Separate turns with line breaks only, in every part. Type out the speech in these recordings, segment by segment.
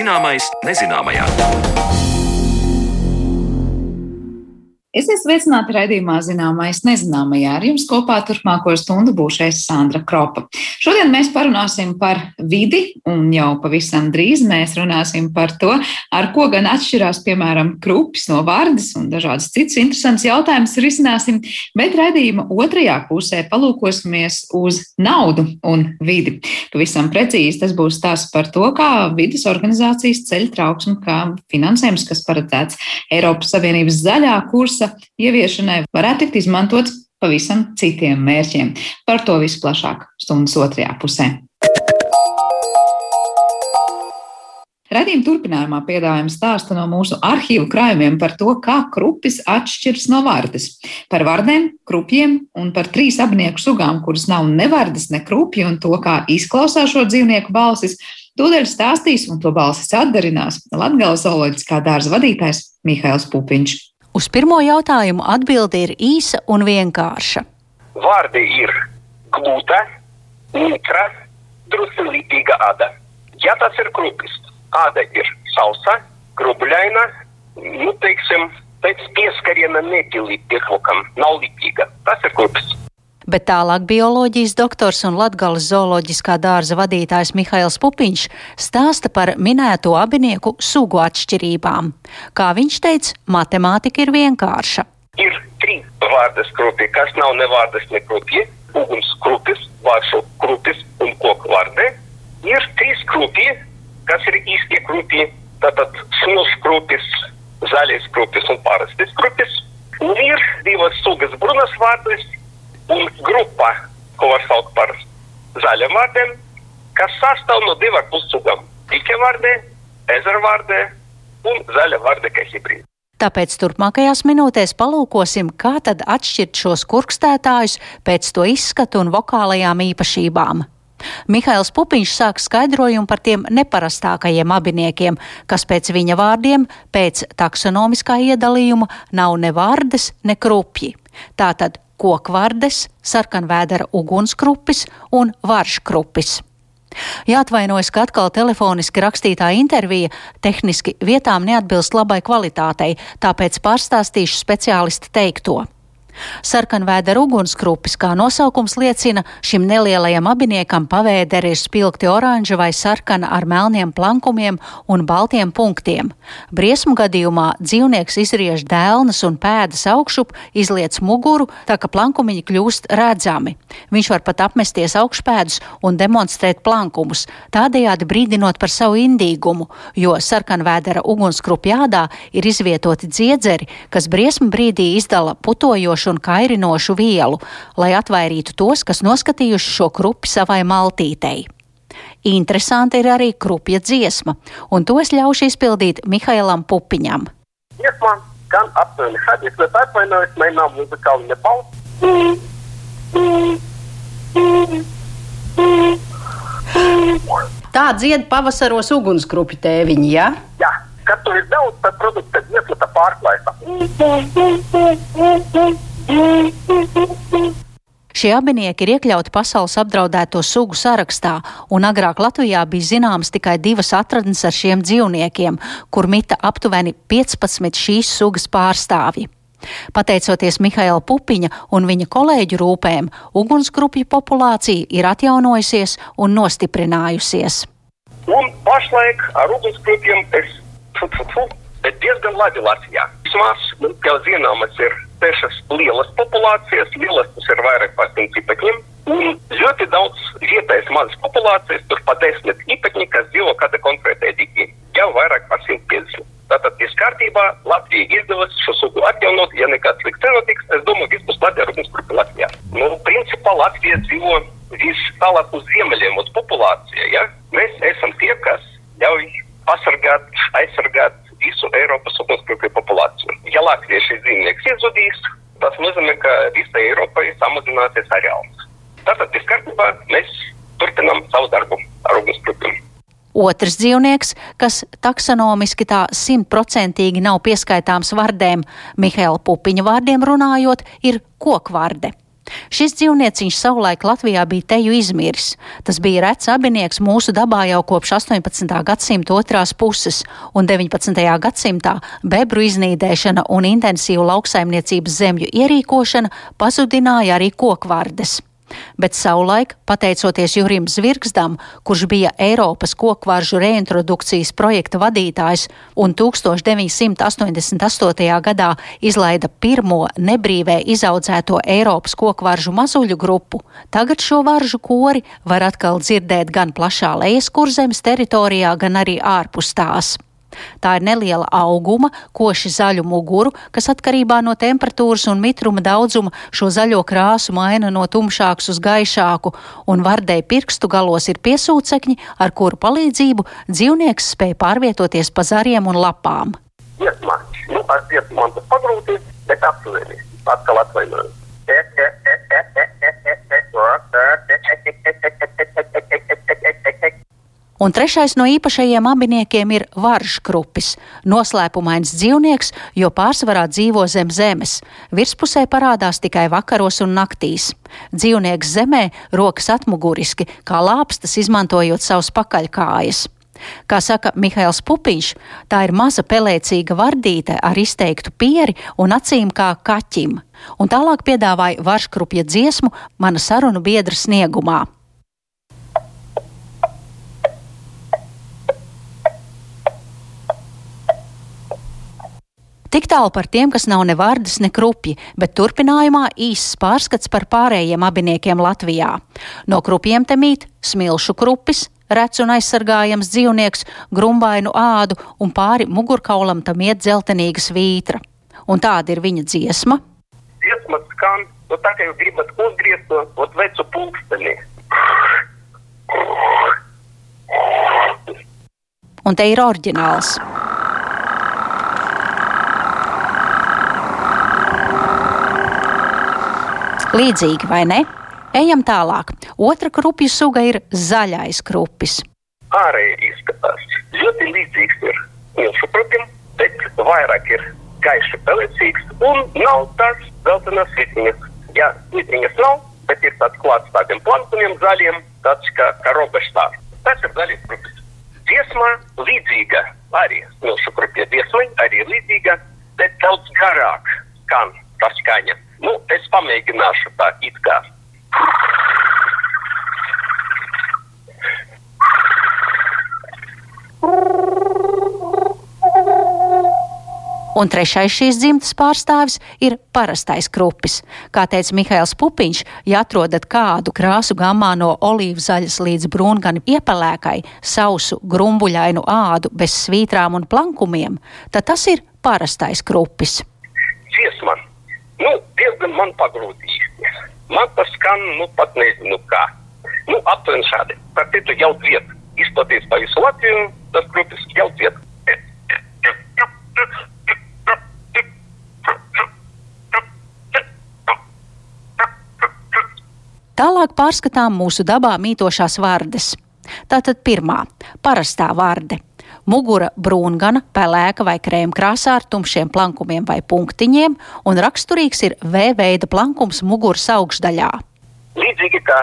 Zināmais nezināmajā.
Esiet sveicināti raidījumā Zināmais nezināmajā. Ar jums kopā turpmāko stundu būšu es Sandra Kropa. Šodien mēs parunāsim par vidi, un jau pavisam drīz mēs runāsim par to, ar ko gan atšķirās, piemēram, krupis no vārdas un dažādas citas interesantas jautājumas risināsim, bet raidījuma otrajā pusē palūkosimies uz naudu un vidi. Pavisam precīzi tas būs stāsts par to, kā vidas organizācijas ceļ trauksmi, kā finansējums, kas paredzēts Eiropas Savienības zaļā kursa kursa ieviešanai varētu tikt izmantots pavisam citiem mērķiem. Par to visu plašāk stundas otrajā pusē. Radījuma turpinājumā piedāvājam stāstu no mūsu arhīvu krājumiem par to, kā krupis atšķiras no vardes. Par vardēm, krupjiem un par trīs abnieku sugām, kuras nav ne vardes, ne krupji, un to, kā izklausās šo dzīvnieku balsis. Tūdaļ stāstīs, un to balsis atdarinās Latgales zooloģiskā dārza vadītājs Mihails Pupiņš.
Uz pirmo jautājumu atbilde ir īsa un vienkārša.
Vārdi ir glūta, mitra, drusku līdzīga āda. Ja tas ir krupis, āda ir sausa, grubļaina, nu, teiksim, pēc pieskariena nepilīt piekokam, nav līdzīga. Tas ir krupis
bet tālāk bioloģijas doktors un Latgales zooloģiskā dārza vadītājs Mihails Pupiņš stāsta par minēto abinieku sugu atšķirībām. Kā viņš teica, matemātika ir vienkārša.
Ir trīs vārdas krupi, kas nav ne vārdas, ne krupi, uguns krupis, vāršu krupis un koku vārdē. Ir trīs krupi, kas ir īstie krupi, tātad smulš krupis, zaļais krupis un parastais krupis. Un ir divas sugas brunas vārdas, un grupa, ko var saukt par zaļiem vārdiem, kas sastāv no divām pussugām - dike vārdē, ezera vārdē un zaļa vārdē kā hibrīda.
Tāpēc turpmākajās minūtēs palūkosim, kā tad atšķirt šos kurkstētājus pēc to izskatu un vokālajām īpašībām. Mihails Pupiņš sāk skaidrojumu par tiem neparastākajiem abiniekiem, kas pēc viņa vārdiem, pēc taksonomiskā iedalījuma nav ne vārdes, ne krupji. Tātad kokvardes, sarkanvēdera ugunskrupis un varškrupis. Jāatvainojas, ka atkal telefoniski rakstītā intervija tehniski vietām neatbilst labai kvalitātei, tāpēc pārstāstīšu speciālistu teikto. Sarkanvēdera ugunskrupis, kā nosaukums liecina, šim nelielajam abiniekam pavēderi ir spilgti oranža vai sarkana ar melniem plankumiem un baltiem punktiem. Briesmu gadījumā dzīvnieks izriež dēlnas un pēdas augšup, izliec muguru, tā ka plankumiņi kļūst redzami. Viņš var pat apmesties augšpēdus un demonstrēt plankumus, tādējādi brīdinot par savu indīgumu, jo sarkanvēdera ugunskrupjādā ir izvietoti dziedzeri, kas briesmu brīdī izdala putojošu un kairinošu vielu, lai atvairītu tos, kas noskatījuši šo krupi savai maltītei. Interesanti ir arī krupja dziesma, un to es ļaušu izpildīt Mihailam Pupiņam.
Dziesma gan aptuveni šādi, bet atvainojos, man nav muzikāli nebalsts.
Tā dzied pavasaros ugunsgrupi tēviņi, ja?
Jā, kad tur ir daudz, tad produkta dziesma tā pārklājas.
Šie abinieki ir iekļauti pasaules apdraudēto sugu sarakstā, un agrāk Latvijā bija zināmas tikai divas atradnes ar šiem dzīvniekiem, kur mita aptuveni 15 šīs sugas pārstāvji. Pateicoties Mihaila Pupiņa un viņa kolēģu rūpēm, ugunsgrupju populācija ir atjaunojusies un nostiprinājusies.
Un pašlaik ar ugunsgrupiem es diezgan labi Latvijā. Vismaz, nu, kā zināmas, ir sešas lielas populācijas, lielas tas ir vairāk par simt ipekņiem, un ļoti daudz vietējas mazas populācijas, tur pat desmit ipekņi, kas dzīvo kāda konkrēta edīgi, jau vairāk par 150. Tātad viss kārtībā, Latvija izdevās šo sugu atjaunot, ja nekāds slikts nenotiks, es domāju, viss būs ar mums grupu Latvijā. Nu, principā Latvija dzīvo viss tālāk uz ziemeļiem, uz populācija, ja? Mēs esam tie, kas ļauj pasargāt, aizsargāt visu Eiropas ugunsgrēku populāciju. Ja Latvija šis dzīvnieks izzudīs, tas nozīmē, ka visai Eiropai samazināsies areāls. Tātad, viss kārtībā, mēs turpinām savu darbu ar ugunsgrēkiem.
Otrs dzīvnieks, kas taksonomiski tā simtprocentīgi nav pieskaitāms vardēm, Mihaila Pupiņa vārdiem runājot, ir kokvarde. Šis dzīvnieciņš savulaik Latvijā bija teju izmiris. Tas bija rets abinieks mūsu dabā jau kopš 18. gadsimta otrās puses, un 19. gadsimtā bebru iznīdēšana un intensīva lauksaimniecības zemju ierīkošana pazudināja arī kokvārdes bet savulaik, pateicoties Jurim Zvirgzdam, kurš bija Eiropas kokvaržu reintrodukcijas projekta vadītājs un 1988. gadā izlaida pirmo nebrīvē izaudzēto Eiropas kokvaržu mazuļu grupu, tagad šo varžu kori var atkal dzirdēt gan plašā lejas kurzemes teritorijā, gan arī ārpus tās. Tā ir neliela auguma, koši zaļu muguru, kas atkarībā no temperatūras un mitruma daudzuma šo zaļo krāsu maina no tumšāks uz gaišāku, un vardei pirkstu galos ir piesūcekņi, ar kuru palīdzību dzīvnieks spēj pārvietoties pa zariem un lapām.
Iesmā, nu, ar dziesmu man tas pagrūti, bet aptuveni, atkal atvainojos.
Un trešais no īpašajiem abiniekiem ir varžkrupis, noslēpumains dzīvnieks, jo pārsvarā dzīvo zem zemes. Virspusē parādās tikai vakaros un naktīs. Dzīvnieks zemē rokas atmuguriski, kā lāpstas, izmantojot savus pakaļkājas. Kā saka Mihails Pupiņš, tā ir maza pelēcīga vardīte ar izteiktu pieri un acīm kā kaķim, un tālāk piedāvāja varškrupja dziesmu mana sarunu biedra sniegumā. Tik tālu par tiem, kas nav ne vārdas, ne krupji, bet turpinājumā īsts pārskats par pārējiem abiniekiem Latvijā. No krupjiem te mīt smilšu krupis, rets un aizsargājams dzīvnieks, grumbainu ādu un pāri mugurkaulam tam iet dzeltenīga svītra. Un tāda ir viņa dziesma.
Dziesma skan, nu tā kā jūs gribat uzgriezt to ot vecu pulksteni.
Un te ir oriģināls. Līdzīgi, vai ne? Ejam tālāk. Otra krupju suga ir zaļais krupis.
Ārēji izskatās ļoti līdzīgs ir milzu krupim, bet vairāk ir gaiši pelēcīgs un nav tās zeltainas svitriņas. Ja svitriņas nav, bet ir tāds klāts tādiem plankumiem zaļiem, tāds kā, kā robežstārs. Tas ir zaļais krupis. Dziesma līdzīga arī milzu krupja dziesmai, arī līdzīga, bet daudz garāk skan tā skaņa. Nu, es pamēģināšu tā it kā.
Un trešais šīs dzimtas pārstāvis ir parastais krupis. Kā teica Mihails Pupiņš, ja atrodat kādu krāsu gammā no olīvu zaļas līdz brūngani iepelēkai, sausu, grumbuļainu ādu bez svītrām un plankumiem, tad tas ir parastais krupis.
Dziesma nu, diezgan man pagrūtīja. Man tas skan, nu, pat nezinu kā. Nu, aptuveni šādi. Par citu jau vietu. Izplatīts pa visu Latviju, tas grupas jau vietu.
Tālāk pārskatām mūsu dabā mītošās vārdes. Tātad pirmā - parastā vārde Mugura brūngana, pelēka vai krēmkrāsā ar tumšiem plankumiem vai punktiņiem, un raksturīgs ir V veida plankums muguras augšdaļā.
Līdzīgi kā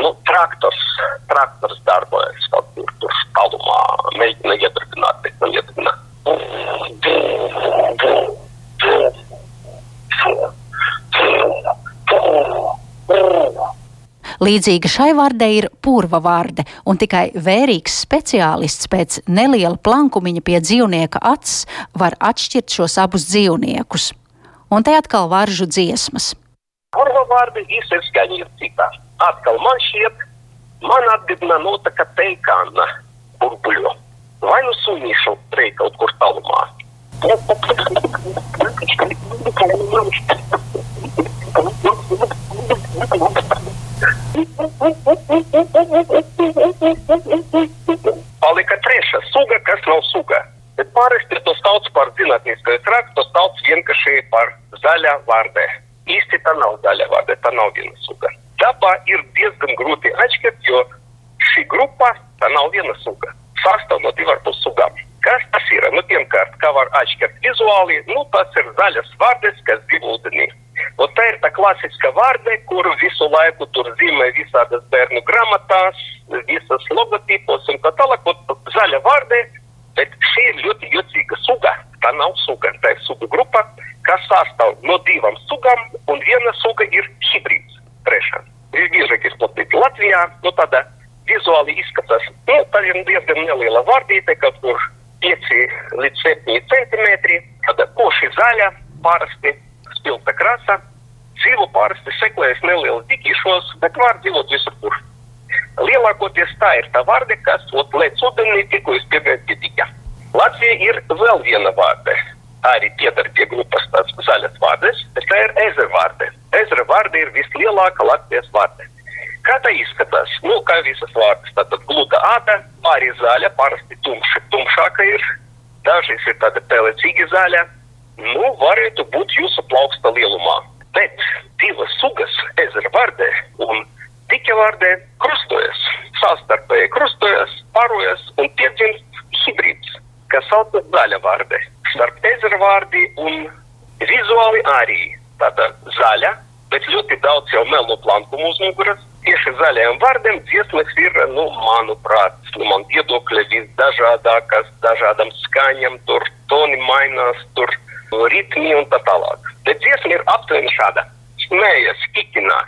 nu, traktors, traktors darbojas kaut kur tur tālumā, mēģina iedarbināt, bet nav iedarbināt.
Līdzīga šai vārdei ir purva vārde, un tikai vērīgs speciālists pēc neliela plankumiņa pie dzīvnieka acis var atšķirt šos abus dzīvniekus. Un te atkal varžu dziesmas.
Purva vārdi īstenībā skaņa ir citā. Atkal man šķiet, man atgādina notaka teikāna burbuļu. Vai nu sunīšu rei kaut kur tālumā. Palika trešā suga, kas nav suga. Bet parasti to sauc par zinātnisko traktu, to sauc vienkārši par zaļā vārdē. Īsti tā nav zaļa vārde, tā nav viena suga. Dabā ir diezgan grūti atšķirt, jo šī grupa tā nav viena suga. Sastāv no divām sugām. Kas tas ir? Nu, pirmkārt, kā var atšķirt vizuāli, nu, tas ir zaļas vārdes, kas dzīvo ūdenī. Un tā ir tā klasiska vārde, kuru visu laiku tur zīmē visādas bērnu grāmatās, visas logotipos un tā tālāk. Zaļa vārde, bet šī ir ļoti jocīga suga. Tā nav suga, tā ir suga grupa, kas sastāv no divām sugām, un viena suga ir hibrīds. Trešā. Visbiežāk izplatīta Latvijā, nu tāda vizuāli izskatās, nu, tā ir diezgan neliela vārdīte, kaut kur 5 līdz 7 centimetri, tāda koši zaļa, parasti spilgta krasa. Dzīvo parasti seklējas nelielas dikīšos, bet var dzīvot visur, kur. Lielākoties tā ir tā vārde, kas lēc ūdenī tikko jūs piegājat pie dikja. Latvija ir vēl viena vārde. Arī piedar pie grupas tāds zaļas vārdes, bet tā ir ezervārde. Ezervārde ir vislielākā Latvijas vārde. Kā tā izskatās? Nu, kā visas vārdas, tātad gluda āda, arī zaļa, parasti tumša, tumšāka ir. Dažreiz ir tāda pelecīga zaļa, nu, varētu būt jūsu plauksta lielumā. Bet divas sugas, ezera vārdē un tika vārdē, krustojas, savstarpēji krustojas, parojas un piedzimst hibrīds, kas saucas zaļa vārdē. Starp ezera vārdi un vizuāli arī tāda zaļa, bet ļoti daudz jau melo plankumu uz muguras. Tieši zaļajiem vārdiem dziesmas ir, nu, manuprāt, nu, man viedokļi visdažādākās, dažādām skaņām, tur toni mainās, tur ritmi un tā tālāk. Bet dziesma ir aptuveni šāda. Smējas, kikinā.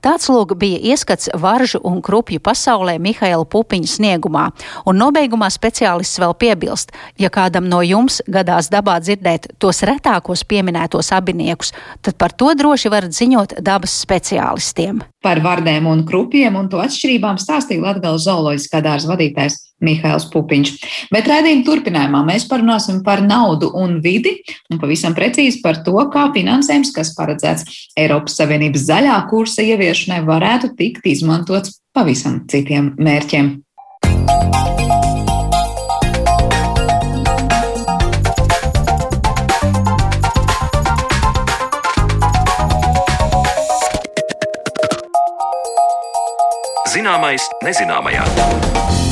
Tāds lūk bija ieskats varžu un krupju pasaulē Mihaila Pupiņa sniegumā, un nobeigumā speciālists vēl piebilst, ja kādam no jums gadās dabā dzirdēt tos retākos pieminētos abiniekus, tad par to droši varat ziņot dabas speciālistiem.
Par vardēm un krupiem un to atšķirībām stāstīja Latgales zooloģiskā dārza vadītājs Mihails Pupiņš. Bet redzījuma turpinājumā mēs parunāsim par naudu un vidi un pavisam precīzi par to, kā finansējums, kas paredzēts Eiropas Savienības zaļā kursa ieviešanai, varētu tikt izmantots pavisam citiem mērķiem.
Zināmais nezināmajā.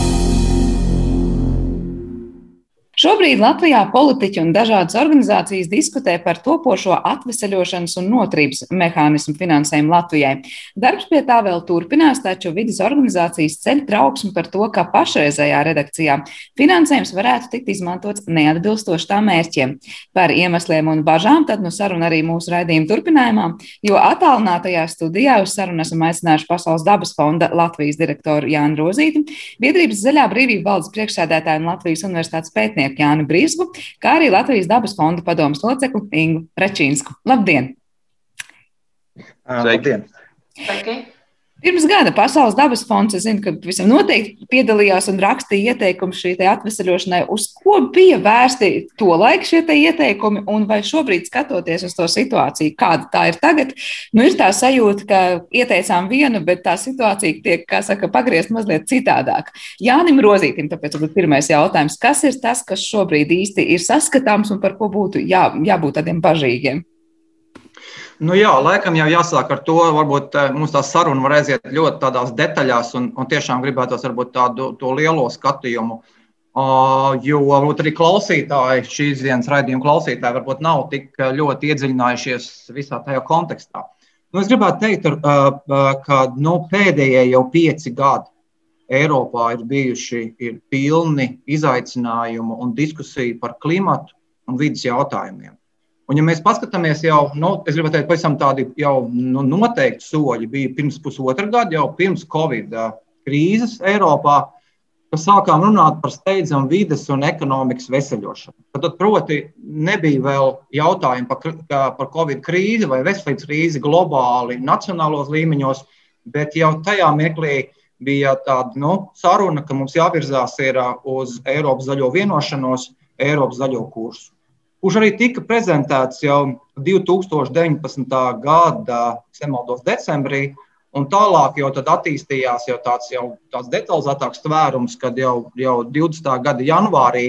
Šobrīd Latvijā politiķi un dažādas organizācijas diskutē par topošo atveseļošanas un notrības mehānismu finansējumu Latvijai. Darbs pie tā vēl turpinās, taču vidas organizācijas ceļ trauksmi par to, ka pašreizējā redakcijā finansējums varētu tikt izmantots neatbilstoši tā mērķiem. Par iemesliem un bažām tad nu saruna arī mūsu raidījuma turpinājumā, jo attālinātajā studijā uz sarunu esam aicinājuši Pasaules dabas fonda Latvijas direktoru Jānu Rozīti, biedrības Zaļā brīvība valdes priekšsēdētāju un Latvijas universitātes pētnieku pētnieku Jānu Brīsku, kā arī Latvijas dabas fonda padomas locekli Ingu Rečīnsku. Labdien!
Labdien!
Sveiki! Pirms gada Pasaules dabas fonds, es zinu, ka visam noteikti piedalījās un rakstīja ieteikumus šī atvesaļošanai. Uz ko bija vērsti to laiku šie ieteikumi, un vai šobrīd, skatoties uz to situāciju, kāda tā ir tagad, nu ir tā sajūta, ka ieteicām vienu, bet tā situācija tiek, kā saka, pagriezt mazliet citādāk. Jānim Rozītim, tāpēc varbūt pirmais jautājums, kas ir tas, kas šobrīd īsti ir saskatāms un par ko būtu jā, jābūt tādiem bažīgiem?
Nu jā, laikam jau jāsāk ar to. Varbūt eh, mums tā saruna var aiziet ļoti tādās detaļās, un, un tiešām gribētos varbūt tādu lielo skatījumu. Uh, jo varbūt arī klausītāji, šīs dienas raidījuma klausītāji, varbūt nav tik ļoti iedziļinājušies visā tajā kontekstā. Nu, es gribētu teikt, uh, ka nu, pēdējie jau pieci gadi Eiropā ir bijuši ir pilni izaicinājumu un diskusiju par klimatu un vidas jautājumiem. Un, ja mēs paskatāmies jau, nu, es gribu teikt, pavisam tādi jau nu, noteikti soļi bija pirms pusotra gada, jau pirms Covid krīzes Eiropā, kad sākām runāt par steidzamu vides un ekonomikas veseļošanu. Tad, proti, nebija vēl jautājumi par, par Covid krīzi vai veselības krīzi globāli, nacionālos līmeņos, bet jau tajā mirklī bija tāda nu, saruna, ka mums jāvirzās uz Eiropas zaļo vienošanos, Eiropas zaļo kursu kurš arī tika prezentēts jau 2019. gada nemaldos, decembrī. Un tālāk jau attīstījās jau tāds, jau tāds detalizētāks tvērums, kad jau, jau 20. gada janvārī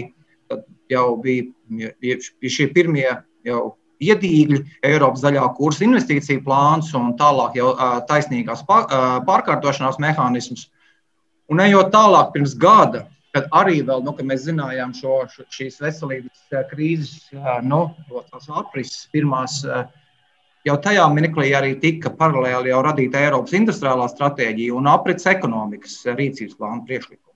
jau bija šie pirmie iedīgļi, Eiropas zaļā kursa investīcija plāns un tālāk jau taisnīgās pārkārtošanās mehānisms. Un ejot tālāk, pirms gada, kad arī vēl, nu, kad mēs zinājām šo, šīs veselības krīzes nu, aprises pirmās, jau tajā mirklī arī tika paralēli jau radīta Eiropas industriālā stratēģija un aprits ekonomikas rīcības plāna priekšlikuma.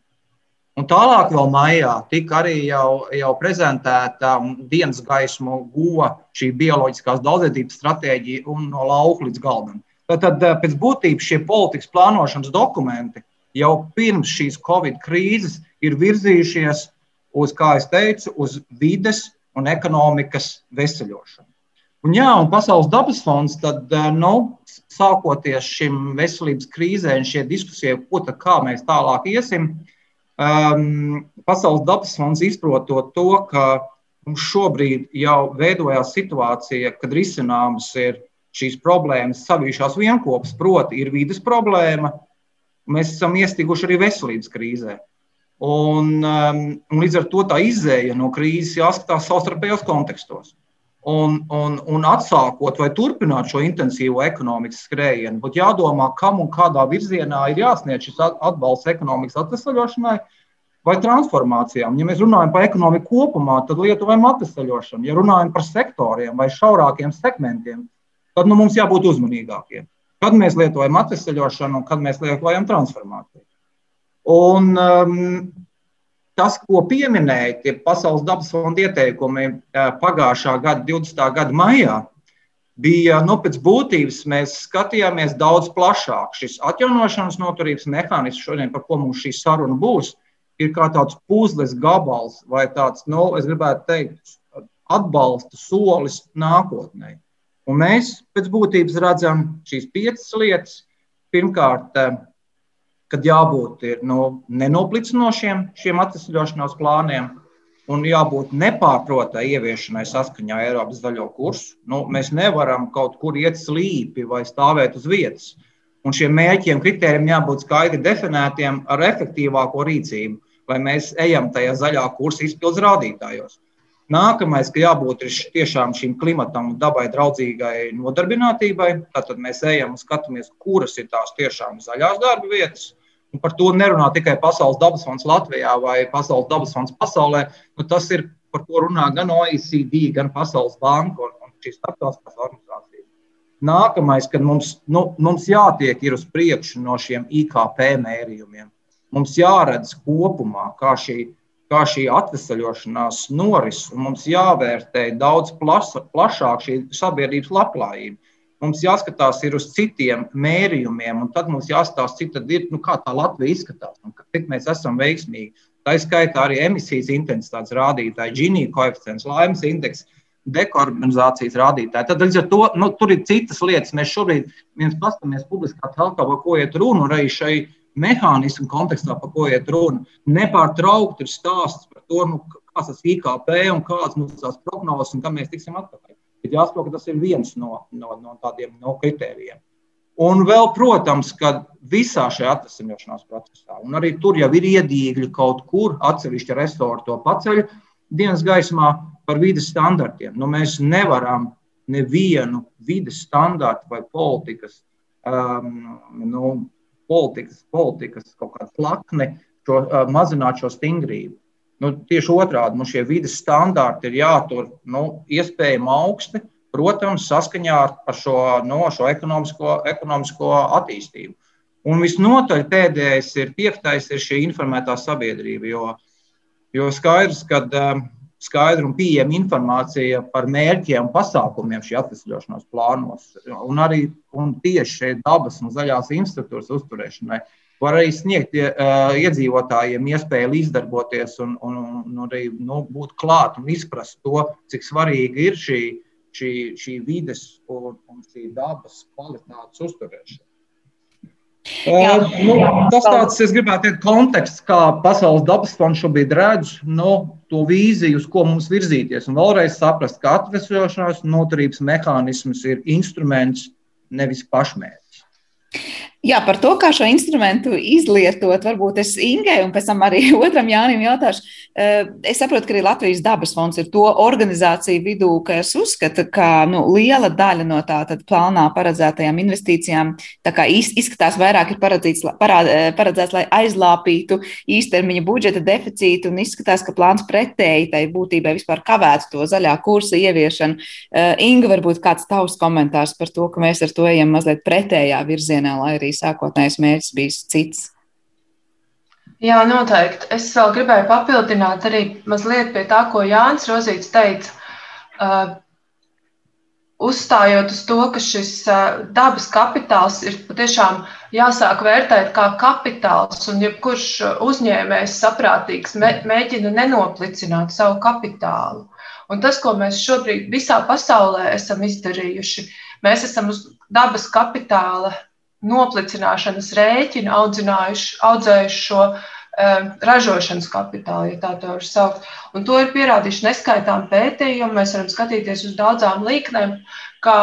Un tālāk, vēl maijā, tika arī jau, jau prezentēta dienas gaismu guva šī bioloģiskās daudzveidības stratēģija un no lauka līdz galdam. Tad eh, pēc būtības šie politikas plānošanas dokumenti jau pirms šīs Covid krīzes ir virzījušies uz, kā jau teicu, uz vides un ekonomikas veseļošanu. Un, jā, un Pasaules dabas fonds, tad, nu, sākoties šim veselības krīzē un šie diskusijai, ko tad kā mēs tālāk iesim, uh, Um, Pasaules dabas fonds izprotot to, ka mums šobrīd jau veidojās situācija, kad risināmas ir šīs problēmas savījušās vienopus, proti, ir vidas problēma. Mēs esam iestiguši arī veselības krīzē. Un, um, un līdz ar to tā izēja no krīzes jāskatās savstarpējos kontekstos un, un, un atsākot vai turpināt šo intensīvo ekonomikas skrējienu, būtu jādomā, kam un kādā virzienā ir jāsniedz šis atbalsts ekonomikas atvesaļošanai vai transformācijām. Ja mēs runājam par ekonomiku kopumā, tad lietuvām atvesaļošanu. Ja runājam par sektoriem vai šaurākiem segmentiem, tad nu, mums jābūt uzmanīgākiem. Kad mēs lietojam atvesaļošanu un kad mēs lietojam transformāciju. Un, um, tas, ko pieminēja tie Pasaules dabas fonda ieteikumi pagājušā gada, 20. gada maijā, bija nu, pēc būtības mēs skatījāmies daudz plašāk. Šis atjaunošanas noturības mehānisms, šodien, par ko mums šī saruna būs, ir kā tāds puzles gabals vai tāds, nu, es gribētu teikt, atbalsta solis nākotnē. Un mēs pēc būtības redzam šīs piecas lietas. Pirmkārt, kad jābūt ir, nu, nenoplicinošiem šiem atvesļošanās plāniem un jābūt nepārprotai ieviešanai saskaņā ar Eiropas zaļo kursu. Nu, mēs nevaram kaut kur iet slīpi vai stāvēt uz vietas. Un šiem mērķiem, kritērijiem jābūt skaidri definētiem ar efektīvāko rīcību, lai mēs ejam tajā zaļā kursa izpildus rādītājos. Nākamais, ka jābūt tiešām šīm klimatam un dabai draudzīgai nodarbinātībai. Tad mēs ejam un skatāmies, kuras ir tās tiešām zaļās darba vietas, Un par to nerunā tikai Pasaules dabas fonds Latvijā vai Pasaules dabas fonds pasaulē. Nu, tas ir par ko runā gan OECD, gan Pasaules banka un, un šīs starptautiskās organizācijas. Nākamais, kad mums, nu, mums jātiek uz priekšu no šiem IKP mērījumiem. Mums jāredz kopumā, kā šī, kā šī atvesaļošanās noris, un mums jāvērtē daudz plaša, plašāk šī sabiedrības labklājība. Mums jāskatās uz citiem mērījumiem, un tad mums jāstāsta, cik ir, nu, kā tā Latvija izskatās, un cik mēs esam veiksmīgi. Tā ir skaitā arī emisijas intensitātes rādītāji, Gini koeficients, laimes indeks, dekarbonizācijas rādītāji. Tad līdz ar to nu, tur ir citas lietas. Mēs šobrīd viens paskatāmies publiskā telpā, par ko iet runa, un arī šai mehānismu kontekstā, par ko iet runa. Nepārtraukti ir stāsts par to, nu, kāds ir IKP un kādas mums tās prognozes un kā mēs tiksim atpakaļ. Bet jāsaprot, ka tas ir viens no, no, no tādiem no kritērijiem. Un vēl, protams, ka visā šajā atvesļošanās procesā, un arī tur jau ir iedīgļi kaut kur, atsevišķi restorāti to paceļ dienas gaismā par vidas standartiem. Nu, mēs nevaram nevienu vidas standartu vai politikas, um, nu, politikas, politikas kaut kādu plakni šo, uh, mazināt šo stingrību. Nu, tieši otrādi mums šie vidas standarti ir jātur nu, iespējami augsti, protams, saskaņā ar šo, no, nu, šo ekonomisko, ekonomisko attīstību. Un visnotaļ pēdējais ir piektais, ir šī informētā sabiedrība. Jo, jo skaidrs, ka um, skaidra un pieejama informācija par mērķiem un pasākumiem šī atvesļošanās plānos, un arī un tieši dabas un zaļās infrastruktūras uzturēšanai var arī sniegt uh, iedzīvotājiem iespēju līdzdarboties un, un, un arī nu, būt klāt un izprast to, cik svarīga ir šī, šī, šī vides un, un šī dabas kvalitātes uzturēšana. Uh, nu, tas tāds, es gribētu teikt, konteksts, kā Pasaules dabas fonds šobrīd redz nu, to vīziju, uz ko mums virzīties. Un vēlreiz saprast, ka atvesļošanās noturības mehānisms ir instruments, nevis pašmērķis.
Jā, par to, kā šo instrumentu izlietot, varbūt es Ingai un pēc tam arī otram Jānim jautāšu. Eh, es saprotu, ka arī Latvijas dabas fonds ir to organizāciju vidū, kas uzskata, ka nu, liela daļa no tā plānā paredzētajām investīcijām izskatās vairāk ir paredzēts, eh, paredzēts, lai aizlāpītu īstermiņa budžeta deficītu un izskatās, ka plāns pretēji tai būtībai vispār kavētu to zaļā kursa ieviešanu. Eh, Inga, varbūt kāds tavs komentārs par to, ka mēs ar to ejam mazliet pretējā virzienā, lai arī sākotnējais mērķis bijis cits.
Jā, noteikti. Es vēl gribēju papildināt arī mazliet pie tā, ko Jānis Rozīts teica. Uh, uzstājot uz to, ka šis uh, dabas kapitāls ir patiešām jāsāk vērtēt kā kapitāls, un jebkurš uzņēmējs saprātīgs mēģina nenoplicināt savu kapitālu. Un tas, ko mēs šobrīd visā pasaulē esam izdarījuši, mēs esam uz dabas kapitāla noplicināšanas audzinājuši, audzējuši šo um, ražošanas kapitālu, ja tā tā var saukt. Un to ir pierādījuši neskaitām pētījumi. Mēs varam skatīties uz daudzām līknēm, ka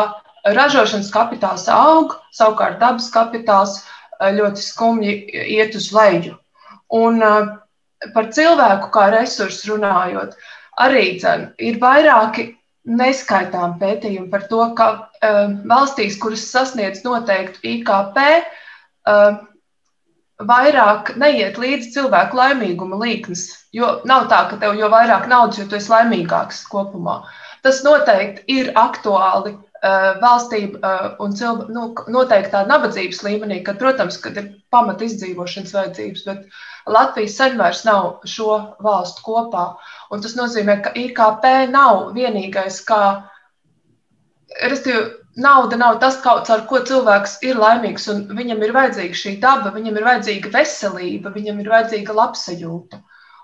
ražošanas kapitāls aug, savukārt dabas kapitāls uh, ļoti skumji iet uz leju. Un uh, par cilvēku kā resursu runājot, arī dzen, ir vairāki neskaitām pētījumi par to, ka uh, valstīs, kuras sasniedz noteiktu IKP, uh, vairāk neiet līdzi cilvēku laimīguma līknes. Jo nav tā, ka tev jo vairāk naudas, jo tu esi laimīgāks kopumā. Tas noteikti ir aktuāli uh, valstī uh, un cilvē, nu, noteikti tā nabadzības līmenī, kad, protams, kad ir pamat izdzīvošanas vajadzības, bet Latvija sen vairs nav šo valstu kopā. Un tas nozīmē, ka IKP nav vienīgais, kā, restīvi, nauda nav tas, kaut, ar ko cilvēks ir laimīgs, viņam ir vajadzīga šī daba, viņam ir vajadzīga veselība, viņam ir vajadzīga labsajūta.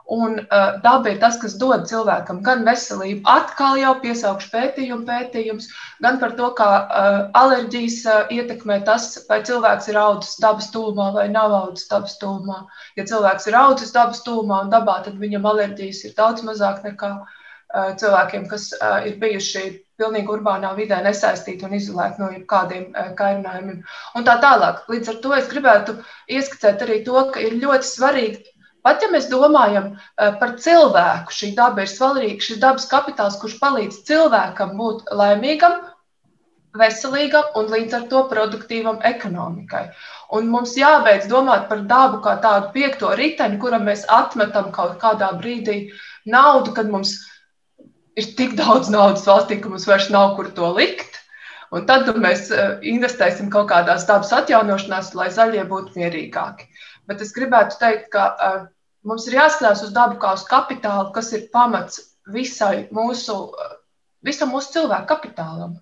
Un uh, daba ir tas, kas dod cilvēkam gan veselību, atkal jau piesaukšu pētījumu, pētījums, gan par to, kā uh, alerģijas uh, ietekmē tas, vai cilvēks ir audzis dabas tūmā vai nav audzis dabas tūmā. Ja cilvēks ir audzis dabas tūmā un dabā, tad viņam alerģijas ir daudz mazāk nekā uh, cilvēkiem, kas uh, ir bijuši pilnīgi urbānā vidē nesaistīti un izolēti no jebkādiem uh, kairinājumiem. Un tā tālāk. Līdz ar to es gribētu ieskicēt arī to, ka ir ļoti svarīgi Pat ja mēs domājam eh, par cilvēku, šī daba ir svarīga, šis dabas kapitāls, kurš palīdz cilvēkam būt laimīgam, veselīgam un līdz ar to produktīvam ekonomikai. Un mums jābeidz domāt par dabu kā tādu piekto riteni, kuram mēs atmetam kaut kādā brīdī naudu, kad mums ir tik daudz naudas valstī, ka mums vairs nav kur to likt. Un tad mēs eh, investēsim kaut kādās dabas atjaunošanās, lai zaļie būtu mierīgāki. Bet es gribētu teikt, ka uh, Mums ir jāskatās uz dabu kā uz kapitālu, kas ir pamats visai mūsu, visam mūsu cilvēku kapitālam.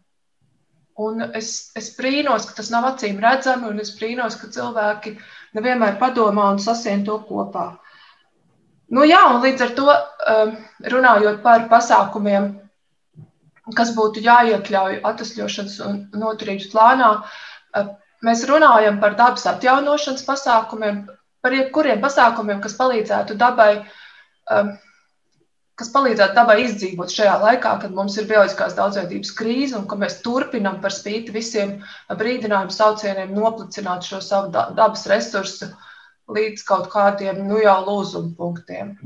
Un es, es brīnos, ka tas nav acīm redzami, un es brīnos, ka cilvēki nevienmēr padomā un sasien to kopā. Nu, jā, un līdz ar to um, runājot par pasākumiem, kas būtu jāiekļauj atvesļošanas un noturības plānā, uh, mēs runājam par dabas atjaunošanas pasākumiem, par jebkuriem pasākumiem, kas palīdzētu dabai, um, kas palīdzētu dabai izdzīvot šajā laikā, kad mums ir bioloģiskās daudzveidības krīze un ka mēs turpinām par spīti visiem brīdinājumu saucieniem noplicināt šo savu dabas resursu līdz kaut kādiem nu jau lūzuma punktiem.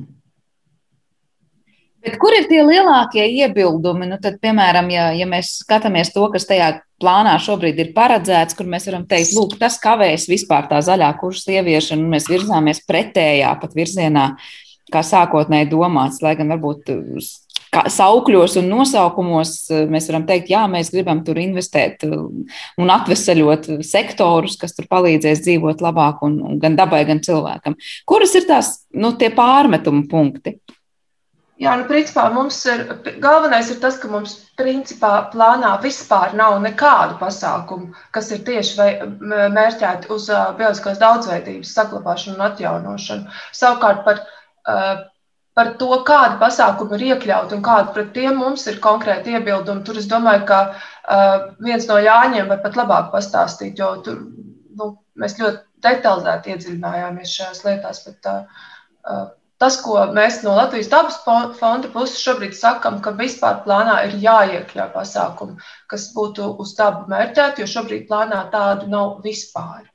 Bet kur ir tie lielākie iebildumi? Nu, tad, piemēram, ja, ja mēs skatāmies to, kas tajā plānā šobrīd ir paredzēts, kur mēs varam teikt, lūk, tas kavēs vispār tā zaļā kursa ieviešanu, un mēs virzāmies pretējā pat virzienā, kā sākotnēji domāts, lai gan varbūt saukļos un nosaukumos mēs varam teikt, jā, mēs gribam tur investēt un atvesaļot sektorus, kas tur palīdzēs dzīvot labāk un, gan dabai, gan cilvēkam. Kuras ir tās nu, pārmetumu punkti?
Jā, nu, principā mums ir galvenais ir tas, ka mums principā plānā vispār nav nekādu pasākumu, kas ir tieši vai, mērķēti uz uh, bioloģiskās daudzveidības saglabāšanu un atjaunošanu. Savukārt par, uh, par to, kādi pasākumi ir iekļauti un kādi pret tiem mums ir konkrēti iebildumi, tur es domāju, ka uh, viens no Jāņiem var pat labāk pastāstīt, jo tur nu, mēs ļoti detalizēti iedziļinājāmies šajās lietās. Bet, uh, Tas, ko mēs no Latvijas dabas fonda puses šobrīd sakām, ka vispār plānā ir jāiekļauj pasākumi, kas būtu uz dabu mērķēti, jo šobrīd plānā tādu nav vispār.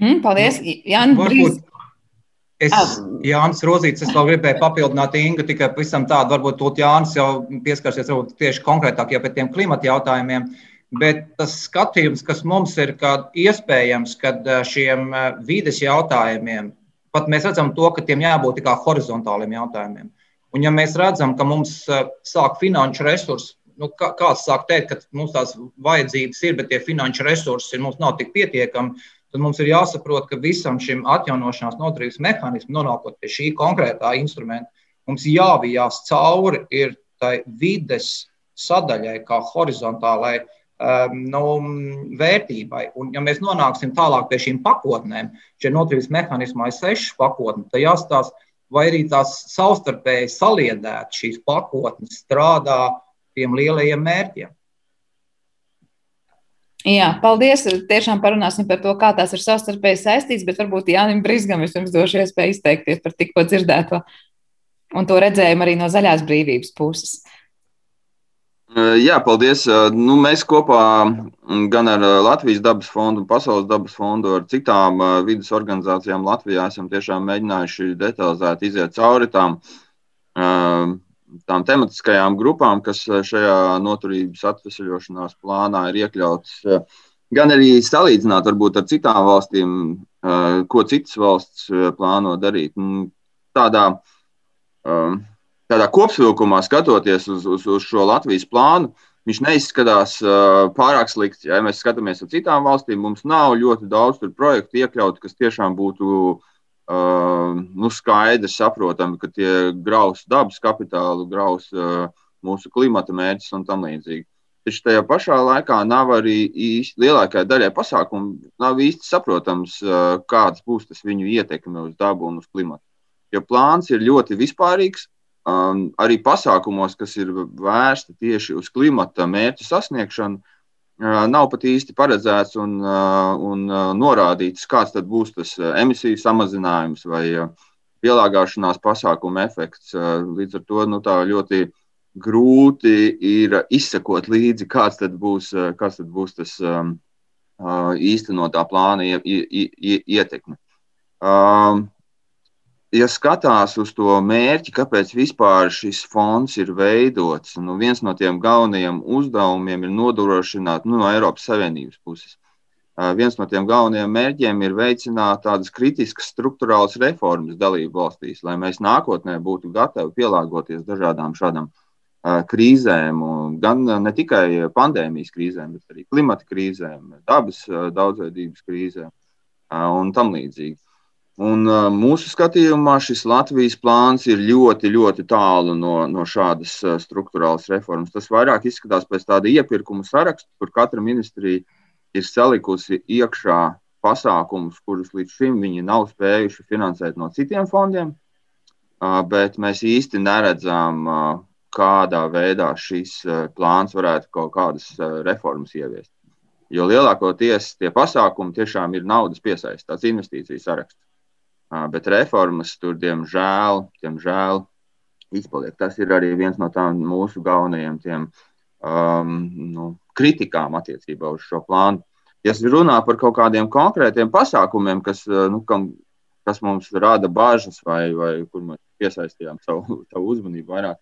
Mm, paldies, nu, Jānis. Varbūt,
Es, Jānis Rozīts, es vēl gribēju papildināt Ingu, tikai pavisam tādu, varbūt tūt Jānis jau pieskarsies tieši konkrētāk jau pie tiem klimata jautājumiem. Bet tas skatījums, kas mums ir, ka iespējams, ka šiem vides jautājumiem, pat mēs redzam to, ka tiem jābūt tikai horizontāliem jautājumiem. Un ja mēs redzam, ka mums sāk finanšu resursi, nu, kāds sāk teikt, ka mums tās vajadzības ir, bet tie finanšu resursi mums nav tik pietiekami, tad mums ir jāsaprot, ka visam šim atjaunošanās noturības mehānismam, nonākot pie šī konkrētā instrumenta, mums jāvijās cauri ir tai vides sadaļai, kā horizontālai um, nu, vērtībai. Un, ja mēs nonāksim tālāk pie šīm pakotnēm, šie noturības mehānismā ir sešas pakotnes, tad jāstāsta, vai arī tās savstarpēji saliedēt šīs pakotnes strādā tiem lielajiem mērķiem.
Jā, paldies. Tiešām parunāsim par to, kā tās ir savstarpēji saistītas, bet varbūt Jānis Brīsgam vispirms došu iespēju izteikties par tikko dzirdēto un to redzējumu arī no zaļās brīvības puses.
Jā, paldies. Nu, mēs kopā gan ar Latvijas dabas fondu, Pasaules dabas fondu, ar citām vidas organizācijām Latvijā esam tiešām mēģinājuši detalizēti iziet cauri tām tām tematiskajām grupām, kas šajā noturības atvesaļošanās plānā ir iekļautas, gan arī salīdzināt varbūt ar citām valstīm, ko citas valsts plāno darīt. Tādā, tādā kopsavilkumā skatoties uz, uz, uz šo Latvijas plānu, viņš neizskatās pārāk slikts. Ja mēs skatāmies uz citām valstīm, mums nav ļoti daudz projektu iekļaut, kas tiešām būtu uh, Uh, nu, skaidri saprotami, ka tie graus dabas kapitālu, graus uh, mūsu klimata mērķus un tam līdzīgi. Taču tajā pašā laikā nav arī īsti lielākajai daļai pasākumu, nav īsti saprotams, uh, kāds būs tas viņu ietekme uz dabu un uz klimatu. Jo plāns ir ļoti vispārīgs, um, arī pasākumos, kas ir vērsti tieši uz klimata mērķu sasniegšanu, nav pat īsti paredzēts un, un norādīts, kāds būs tas emisiju samazinājums vai pielāgošanās pasākuma efekts. Līdz ar to nu, ļoti grūti ir izsekot līdzi, kāds tad būs, kāds tad būs tas īstenotā plāna ietekme ja skatās uz to mērķi, kāpēc vispār šis fonds ir veidots, nu viens no tiem galvenajiem uzdevumiem ir nodrošināt nu, no Eiropas Savienības puses. Viens no tiem galvenajiem mērķiem ir veicināt tādas kritiskas struktūrālas reformas dalību valstīs, lai mēs nākotnē būtu gatavi pielāgoties dažādām šādām krīzēm, gan ne tikai pandēmijas krīzēm, bet arī klimata krīzēm, dabas daudzveidības krīzēm un tam līdzīgi. Un, uh, mūsu skatījumā šis Latvijas plāns ir ļoti, ļoti tālu no, no šādas uh, struktūrālas reformas. Tas vairāk izskatās pēc tāda iepirkuma saraksta, kur katra ministrija ir salikusi iekšā pasākumus, kurus līdz šim viņi nav spējuši finansēt no citiem fondiem, uh, bet mēs īsti neredzam, uh, kādā veidā šis uh, plāns varētu kaut kādas uh, reformas ieviest. Jo lielākoties tie pasākumi tiešām ir naudas piesaistīts, investīcijas saraksts bet reformas tur, diemžēl, diemžēl izpaliek. Tas ir arī viens no tām mūsu galvenajiem tiem, um, nu, kritikām attiecībā uz šo plānu. Ja runā par kaut kādiem konkrētiem pasākumiem, kas, nu, kam, kas mums rada bažas vai, vai kur mēs piesaistījām savu, savu uzmanību vairāk,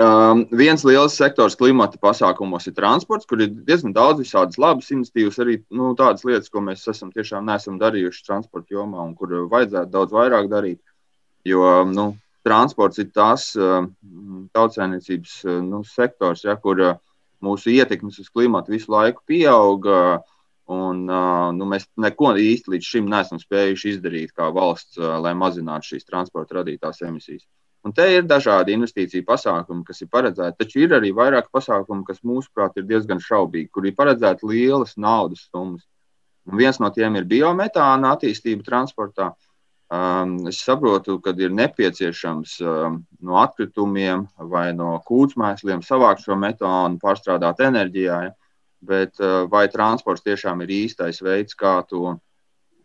Um, viens liels sektors klimata pasākumos ir transports, kur ir diezgan daudz visādas labas iniciatīvas, arī nu, tādas lietas, ko mēs esam tiešām neesam darījuši transporta jomā un kur vajadzētu daudz vairāk darīt. Jo nu, transports ir tas uh, tautsēmniecības uh, nu, sektors, ja, kur uh, mūsu ietekmes uz klimatu visu laiku pieauga. Un, uh, nu, mēs neko īsti līdz šim neesam spējuši izdarīt kā valsts, lai mazinātu šīs transporta radītās emisijas. Un te ir dažādi investīciju pasākumi, kas ir paredzēti, taču ir arī vairāk pasākumu, kas mūsuprāt ir diezgan šaubīgi, kur ir paredzēti lielas naudas summas. Un viens no tiem ir biometāna attīstība transportā. Um, es saprotu, ka ir nepieciešams um, no atkritumiem vai no kūtsmēsliem savākt šo metānu, pārstrādāt enerģijā, ja? bet uh, vai transports tiešām ir īstais veids, kā to,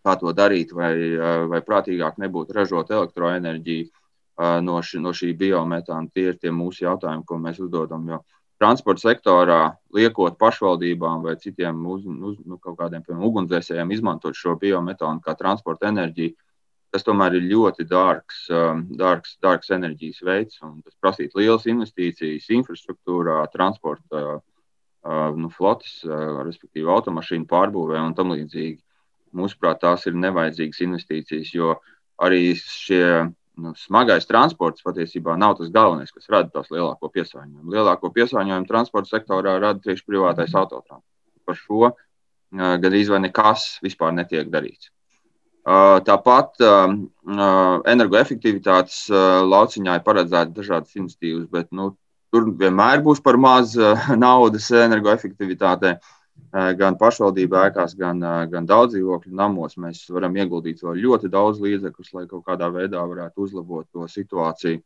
kā to darīt, vai, uh, vai prātīgāk nebūtu ražot elektroenerģiju no, ši, no šī biometāna. Tie ir tie mūsu jautājumi, ko mēs uzdodam. Jo transporta sektorā, liekot pašvaldībām vai citiem uz, uz, nu, kaut kādiem piemēram, ugunsdzēsējiem izmantot šo biometānu kā transporta enerģiju, tas tomēr ir ļoti dārgs, dārgs, dārgs enerģijas veids. Tas prasītu lielas investīcijas infrastruktūrā, transporta nu, flotes, respektīvi automašīnu pārbūvē un tam līdzīgi. Mūsuprāt, tās ir nevajadzīgas investīcijas, jo arī šie nu, smagais transports patiesībā nav tas galvenais, kas rada tos lielāko piesārņojumu. Lielāko piesārņojumu transporta sektorā rada tieši privātais autotransports. Par šo uh, gandrīz vai nekas vispār netiek darīts. Uh, tāpat uh, energoefektivitātes lauciņā ir paredzēta dažādas iniciatīvas, bet nu, tur vienmēr būs par maz naudas energoefektivitātei. Gan pašvaldību ēkās, gan, gan daudz dzīvokļu namos mēs varam ieguldīt vēl ļoti daudz līdzekļus, lai kaut kādā veidā varētu uzlabot to situāciju.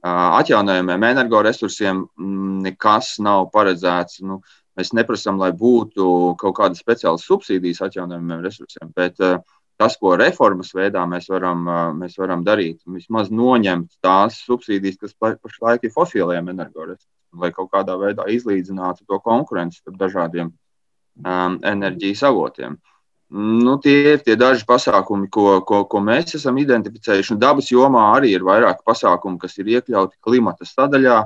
Atjaunojumiem energoresursiem mm, nekas nav paredzēts. Nu, mēs neprasām, lai būtu kaut kāda speciāla subsīdijas atjaunojumiem resursiem, bet tas, ko reformas veidā mēs varam, mēs varam darīt, vismaz noņemt tās subsīdijas, kas pašlaik ir fosiliem energoresursiem, lai kaut kādā veidā izlīdzinātu to konkurenci starp dažādiem um, enerģijas avotiem. Nu, tie ir tie daži pasākumi, ko, ko, ko mēs esam identificējuši. Un dabas jomā arī ir vairāki pasākumi, kas ir iekļauti klimata sadaļā,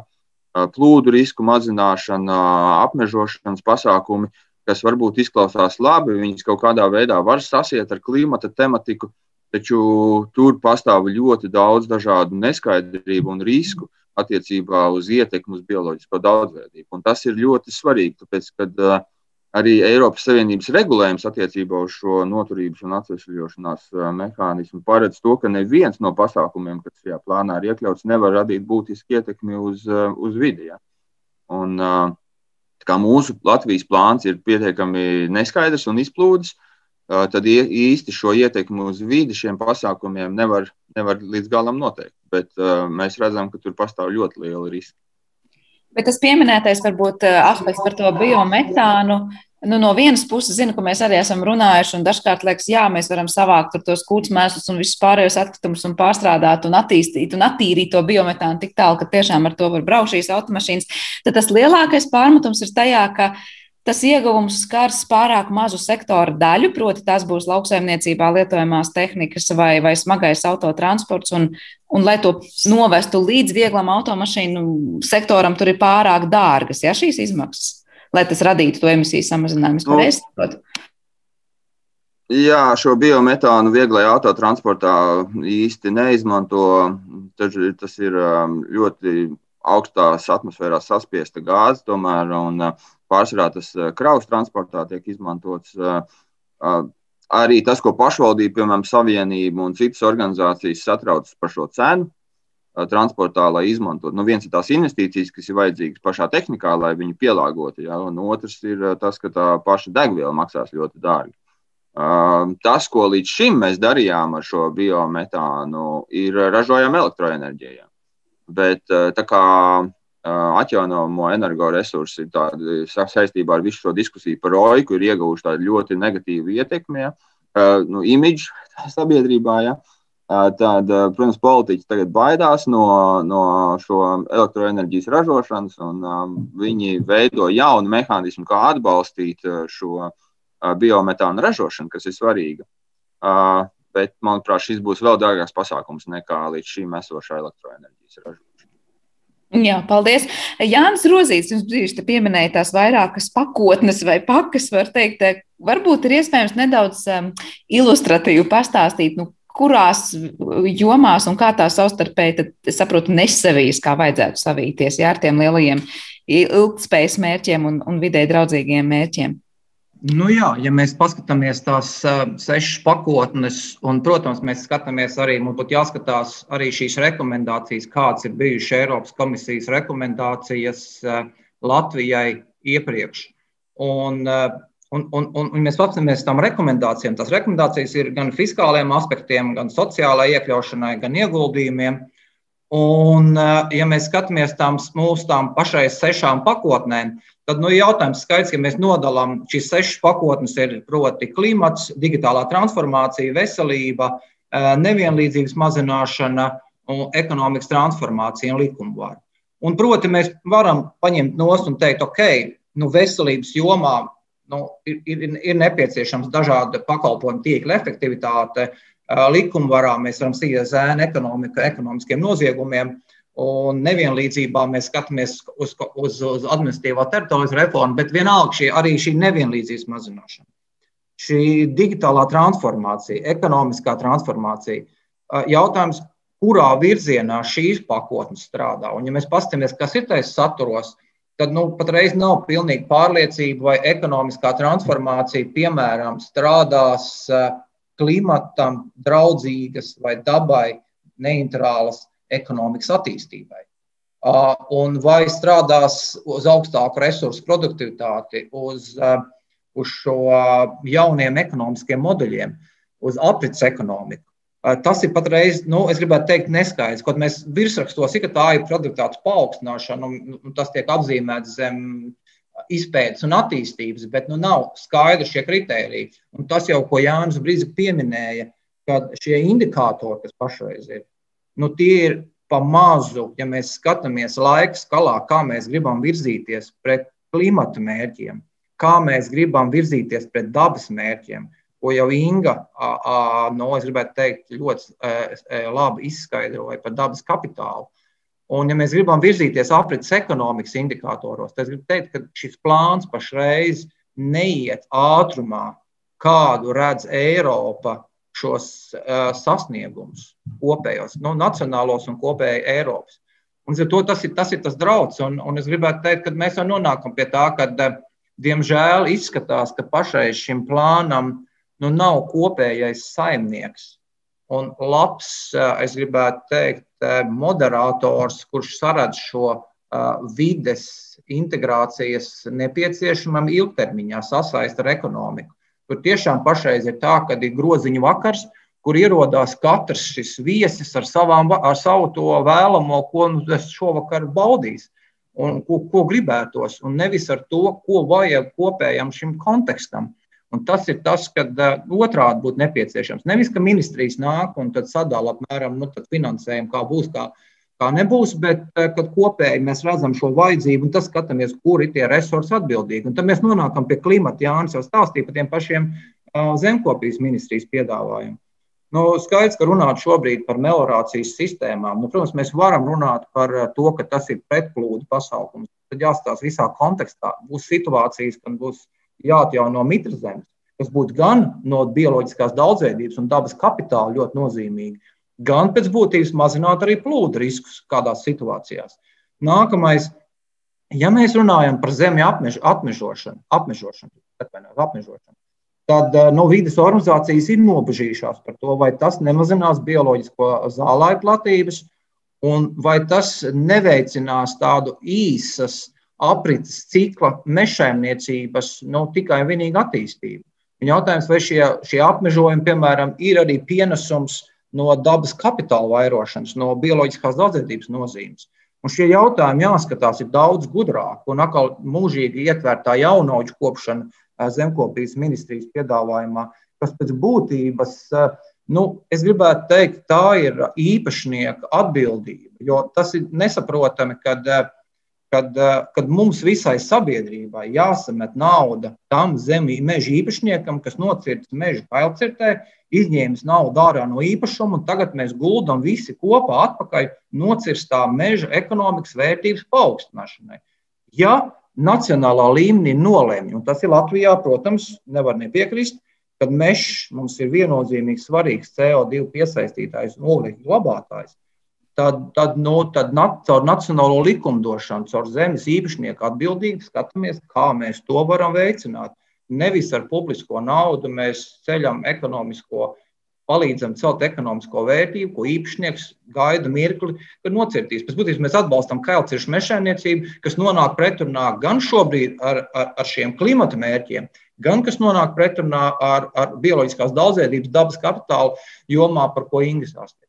plūdu risku mazināšana, apmežošanas pasākumi, kas varbūt izklausās labi. Viņas kaut kādā veidā var sasiet ar klimata tematiku, taču tur pastāv ļoti daudz dažādu neskaidrību un risku attiecībā uz ietekmi uz bioloģisko daudzveidību. Un tas ir ļoti svarīgi, tāpēc, kad uh, arī Eiropas Savienības regulējums attiecībā uz šo noturības un atvesļošanās mehānismu paredz to, ka neviens no pasākumiem, kas šajā plānā ir iekļauts, nevar radīt būtisku ietekmi uz, uz vidi. Ja. Un, kā mūsu Latvijas plāns ir pietiekami neskaidrs un izplūdes, tad īsti šo ietekmi uz vidi šiem pasākumiem nevar, nevar līdz galam noteikt. Bet mēs redzam, ka tur pastāv ļoti liela riska.
Bet tas pieminētais varbūt aspekts par to biometānu. Nu, no vienas puses, zinu, ka mēs arī esam runājuši, un dažkārt liekas, jā, mēs varam savākt tos kūts mēslus un visus pārējos atkritumus un pārstrādāt un attīstīt un attīrīt to biometānu tik tālu, ka tiešām ar to var braukt šīs automašīnas. Tad tas lielākais pārmetums ir tajā, ka tas ieguvums skars pārāk mazu sektoru daļu, proti, tās būs lauksaimniecībā lietojamās tehnikas vai, vai smagais autotransports. Un, un, lai to novestu līdz vieglam automašīnu sektoram, tur ir pārāk dārgas ja, šīs izmaksas lai tas radītu to emisiju samazinājumu. Nu, saprotu.
Jā, šo biometānu vieglajā autotransportā īsti neizmanto. Tas ir um, ļoti augstās atmosfērās saspiesta gāze, tomēr, uh, pārsvarā tas uh, kravas transportā tiek izmantots. Uh, arī tas, ko pašvaldība, piemēram, savienība un citas organizācijas satraucas par šo cenu, transportā, lai izmantotu. Nu, viens ir tās investīcijas, kas ir vajadzīgas pašā tehnikā, lai viņu pielāgotu, ja? un otrs ir tas, ka tā paša degviela maksās ļoti dārgi. Tas, ko līdz šim mēs darījām ar šo biometānu, ir ražojam elektroenerģiju. Bet tā kā atjaunojamo energoresursi saistībā ar visu šo diskusiju par roiku ir ieguvuši tādu ļoti negatīvu ietekmi, ja? nu, imidžu sabiedrībā. Ja? Tad, protams, politiķi tagad baidās no, no šo elektroenerģijas ražošanas, un um, viņi veido jaunu mehānismu, kā atbalstīt šo biometānu ražošanu, kas ir svarīga. Uh, bet, manuprāt, šis būs vēl dārgāks pasākums nekā līdz šim esošā elektroenerģijas ražošana.
Jā, paldies. Jānis Rozīts, jums brīdī pieminēja tās vairākas pakotnes vai pakas, var teikt, varbūt ir iespējams nedaudz um, ilustratīvi pastāstīt, nu, kurās jomās un kā tā savstarpēji, tad saprotu, nesavijas, kā vajadzētu savīties jā, ar tiem lielajiem ilgspējas mērķiem un, un vidē draudzīgiem mērķiem.
Nu jā, ja mēs paskatāmies tās uh, sešas pakotnes, un, protams, mēs skatāmies arī, mums būtu jāskatās arī šīs rekomendācijas, kādas ir bijušas Eiropas komisijas rekomendācijas uh, Latvijai iepriekš. Un, uh, Un, un, un, un mēs paskatāmies tām rekomendācijām. Tās rekomendācijas ir gan fiskāliem aspektiem, gan sociālai iekļaušanai, gan ieguldījumiem. Un, eh, ja mēs skatāmies tām mūsu tām pašai sešām pakotnēm, tad nu, jautājums skaidrs, ka mēs nodalām šīs sešas pakotnes, ir proti klimats, digitālā transformācija, veselība, eh, nevienlīdzības mazināšana, ekonomikas transformācija un likumvara. Un, proti, mēs varam paņemt nost un teikt, ok, nu, veselības jomā nu, ir, ir, ir nepieciešams dažādi pakalpojumu tīkla efektivitāte, likumvarā mēs varam sīkties zēnu ekonomika, ekonomiskiem noziegumiem. Un nevienlīdzībā mēs skatāmies uz, uz, uz administratīvā teritorijas reformu, bet vienalga šī, arī šī nevienlīdzības mazināšana. Šī digitālā transformācija, ekonomiskā transformācija. Jautājums, kurā virzienā šīs pakotnes strādā. Un, ja mēs paskatāmies, kas ir tajos saturos, tad nu, patreiz nav pilnīgi pārliecība, vai ekonomiskā transformācija, piemēram, strādās klimatam draudzīgas vai dabai neitrālas ekonomikas attīstībai. Un vai strādās uz augstāku resursu produktivitāti, uz, uz šo jauniem ekonomiskiem modeļiem, uz aprits ekonomiku. Tas ir patreiz, nu, es gribētu teikt, neskaidrs. Kaut mēs virsrakstos, ka tā ir produktivitātes paaugstināšana, un, un tas tiek apzīmēts zem izpētes un attīstības, bet nu, nav skaidri šie kriteriji. Un tas jau, ko Jānis Brīsīs pieminēja, ka šie indikātori, kas pašreiz ir, nu, tie ir pa mazu, ja mēs skatāmies laika skalā, kā mēs gribam virzīties pret klimata mērķiem, kā mēs gribam virzīties pret dabas mērķiem, ko jau Inga, no, es gribētu teikt, ļoti labi izskaidroja par dabas kapitālu. Un, ja mēs gribam virzīties aprits ekonomikas indikatoros, tad es gribu teikt, ka šis plāns pašreiz neiet ātrumā, kādu redz Eiropa šos uh, sasniegumus kopējos, nu, nacionālos un kopēji Eiropas. Un, to, tas, ir, tas ir tas draudz, un, un es gribētu teikt, ka mēs jau nonākam pie tā, ka, diemžēl, izskatās, ka pašreiz šim plānam nu, nav kopējais saimnieks. Un labs, uh, es gribētu teikt, moderators, kurš saredz šo vides integrācijas nepieciešamam ilgtermiņā sasaist ar ekonomiku. Tur tiešām pašreiz ir tā, ka ir groziņu vakars, kur ierodās katrs šis viesis ar, savām, ar savu to vēlamo, ko nu es šovakar baudīšu un ko, ko gribētos, un nevis ar to, ko vajag kopējam šim kontekstam. Un tas ir tas, ka uh, otrādi būtu nepieciešams. Nevis, ka ministrijas nāk un sadala apmēram nu, finansējumu, kā būs, kā, kā nebūs, bet uh, kad kopēji mēs redzam šo vajadzību un tas skatāmies, kur ir tie resursi atbildīgi. Un tad mēs nonākam pie klimata. Jānis jau stāstīja par tiem pašiem uh, zemkopības ministrijas piedāvājumiem. Nu, skaidrs, ka runāt šobrīd par meliorācijas sistēmām, nu, protams, mēs varam runāt par to, ka tas ir pretplūdu pasākums. Tad jāstāsta visā kontekstā. Būs situācijas, kad būs jāatjauno mitras zemes, kas būtu gan no bioloģiskās daudzveidības un dabas kapitāla ļoti nozīmīgi, gan pēc būtības mazināt arī plūdu riskus kādās situācijās. Nākamais, ja mēs runājam par zemju apmež, apmežošanu, apmežošanu, apmežošanu, tad no nu, vidas organizācijas ir nobežījušās par to, vai tas nemazinās bioloģisko zālāju platības, un vai tas neveicinās tādu īsas aprits cikla mežsaimniecības nu, tikai un vienīgi attīstību. Un jautājums, vai šie, šie apmežojumi, piemēram, ir arī pienesums no dabas kapitāla vairošanas, no bioloģiskās daudzveidības nozīmes. Un šie jautājumi jāskatās ir daudz gudrāk, un atkal mūžīgi ietvērtā jaunauģu kopšana zemkopības ministrijas piedāvājumā, kas pēc būtības, nu, es gribētu teikt, tā ir īpašnieka atbildība, jo tas ir nesaprotami, kad kad, eh, kad mums visai sabiedrībai jāsamet nauda tam zemī meža īpašniekam, kas nocirtis meža pailcirtē, izņēmis naudu ārā no īpašuma, un tagad mēs guldam visi kopā atpakaļ nocirstā meža ekonomikas vērtības paaugstināšanai. Ja nacionālā līmenī nolēma, un tas ir Latvijā, protams, nevar nepiekrist, kad mežs mums ir viennozīmīgi svarīgs CO2 piesaistītājs un oglekļa glabātājs, tad, tad, nu, tad caur nacionālo likumdošanu, caur zemes īpašnieku atbildību skatāmies, kā mēs to varam veicināt. Nevis ar publisko naudu mēs ceļam ekonomisko, palīdzam celt ekonomisko vērtību, ko īpašnieks gaida mirkli, kad nocirtīs. Pēc būtības mēs atbalstam kailciešu mežsaimniecību, kas nonāk pretrunā gan šobrīd ar, ar, ar šiem klimata mērķiem, gan kas nonāk pretrunā ar, ar bioloģiskās daudzveidības dabas kapitālu jomā, par ko Inga stāstīja.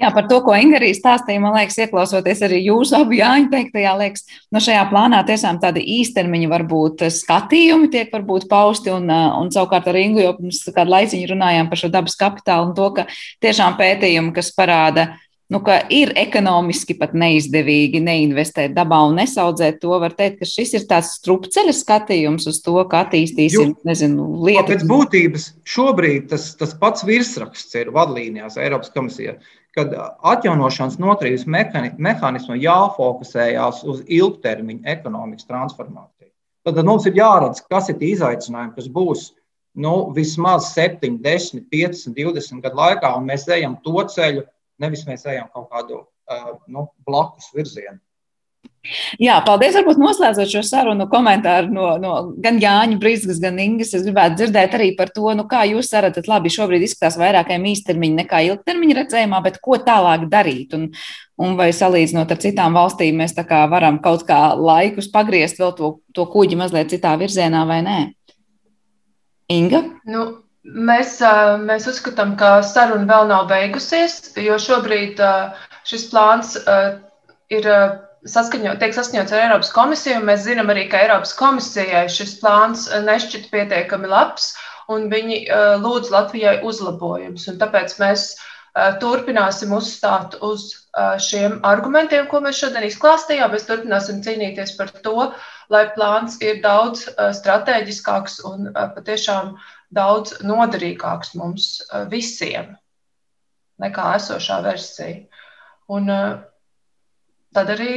Jā, par to, ko Inga arī stāstīja, man liekas, ieklausoties arī jūsu abu jāņu teiktajā, liekas, no šajā plānā tiešām tādi īstermiņa varbūt skatījumi tiek varbūt pausti, un, un savukārt ar Ingu jau pirms kādu laiciņu runājām par šo dabas kapitālu un to, ka tiešām pētījumi, kas parāda, nu, ka ir ekonomiski pat neizdevīgi neinvestēt dabā un nesaudzēt to, var teikt, ka šis ir tāds strupceļa skatījums uz to, kā attīstīsim, nezinu, lietas.
Pēc būtības šobrīd tas, tas pats virsraksts ir vadlīnijās Eiropas komisijā, kad atjaunošanas notrības mehānismu jāfokusējās uz ilgtermiņa ekonomikas transformāciju. Tad mums ir jāredz, kas ir izaicinājumi, kas būs nu, vismaz 7, 10, 15, 20 gadu laikā, un mēs ejam to ceļu, nevis mēs ejam kaut kādu uh, nu, blakus virzienu.
Jā, paldies. Varbūt noslēdzot šo sarunu komentāru no, no gan Jāņa Brīskas, gan Ingas. Es gribētu dzirdēt arī par to, nu, kā jūs redzat, labi, šobrīd izskatās vairākiem īstermiņa nekā ilgtermiņa redzējumā, bet ko tālāk darīt? Un, un vai salīdzinot ar citām valstīm, mēs tā kā varam kaut kā laikus pagriezt vēl to, to kuģi mazliet citā virzienā vai nē? Inga?
Nu. Mēs, mēs uzskatām, ka saruna vēl nav beigusies, jo šobrīd šis plāns ir saskaņo, tiek saskaņots ar Eiropas komisiju. Mēs zinām arī, ka Eiropas komisijai šis plāns nešķiet pietiekami labs, un viņi lūdz Latvijai uzlabojumus. Tāpēc mēs turpināsim uzstāt uz šiem argumentiem, ko mēs šodien izklāstījām. Mēs turpināsim cīnīties par to, lai plāns ir daudz strateģiskāks un patiešām daudz noderīgāks mums visiem nekā esošā versija. Un, tad arī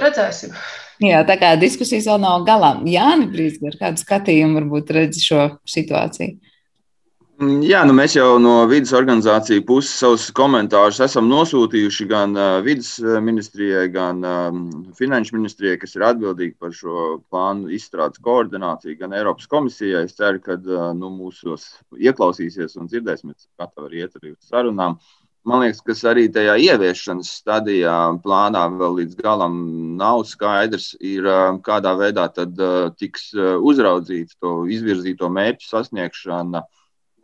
redzēsim.
Jā, tā kā diskusijas vēl nav galā. Jāni Brīsga, ar kādu skatījumu varbūt redz šo situāciju?
Mm, jā, nu mēs jau no vidas organizāciju puses savus komentārus esam nosūtījuši gan vidas ministrijai, gan finanšu ministrijai, kas ir atbildīgi par šo plānu izstrādes koordināciju, gan Eiropas komisijai. Es ceru, ka nu, mūsos ieklausīsies un dzirdēs, mēs gatavi arī iet arī uz sarunām. Man liekas, kas arī tajā ieviešanas stadijā, plānā vēl līdz galam nav skaidrs, ir kādā veidā tad tiks uzraudzīts to izvirzīto mērķu sasniegšana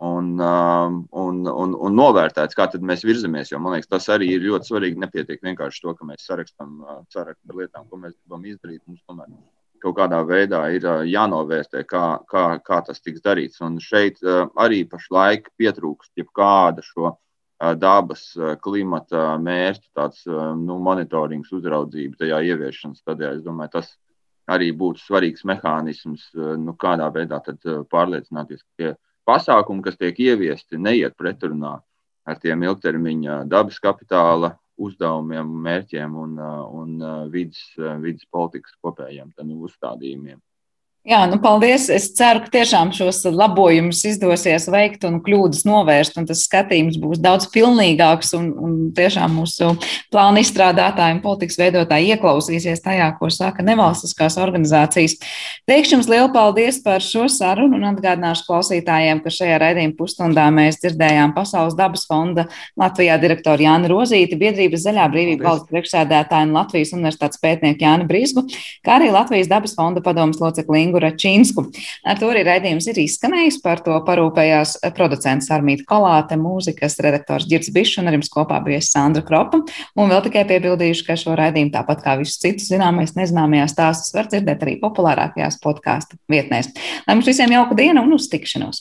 un, un, un, un novērtēts, kā mēs virzamies. Jo man liekas, tas arī ir ļoti svarīgi. Nepietiek vienkārši to, ka mēs sarakstam sarakstu ar lietām, ko mēs gribam izdarīt. Mums tomēr kaut kādā veidā ir jānovērtē, kā, kā, kā tas tiks darīts. Un šeit arī pašlaik pietrūkst jebkāda šo dabas, klimata mērķu, tāds nu, monitorings, uzraudzība tajā ieviešanas stadijā. Es domāju, tas arī būtu svarīgs mehānisms, nu, kādā veidā pārliecināties, ka tie pasākumi, kas tiek ieviesti, neiet pretrunā ar tiem ilgtermiņa dabas kapitāla uzdevumiem, mērķiem un, un vidas, vidas politikas kopējiem uzstādījumiem.
Jā, nu paldies. Es ceru, ka tiešām šos labojumus izdosies veikt un kļūdas novērst, un tas skatījums būs daudz pilnīgāks, un, un tiešām mūsu plānu izstrādātāji un politikas veidotāji ieklausīsies tajā, ko saka nevalstiskās organizācijas. Teikšu jums lielu paldies par šo sarunu un atgādināšu klausītājiem, ka šajā raidījuma pusstundā mēs dzirdējām Pasaules dabas fonda Latvijā direktoru Jānu Rozīti, biedrības Zaļā brīvība valsts priekšsēdētāju un Latvijas universitātes pētnieku Jānu Brīsgu, kā arī Latvijas dabas fonda padomas locekli Ingu Račīnsku. Ar to arī raidījums ir izskanējis. Par to parūpējās producents Armīta Kolāte, mūzikas redaktors Girts Bišs un ar jums kopā bija Sandra Kropa. Un vēl tikai piebildīšu, ka šo raidījumu tāpat kā visus citus zināmais nezināmajās stāstus var dzirdēt arī populārākajās podkāstu vietnēs. Lai mums visiem jauka diena un uz tikšanos!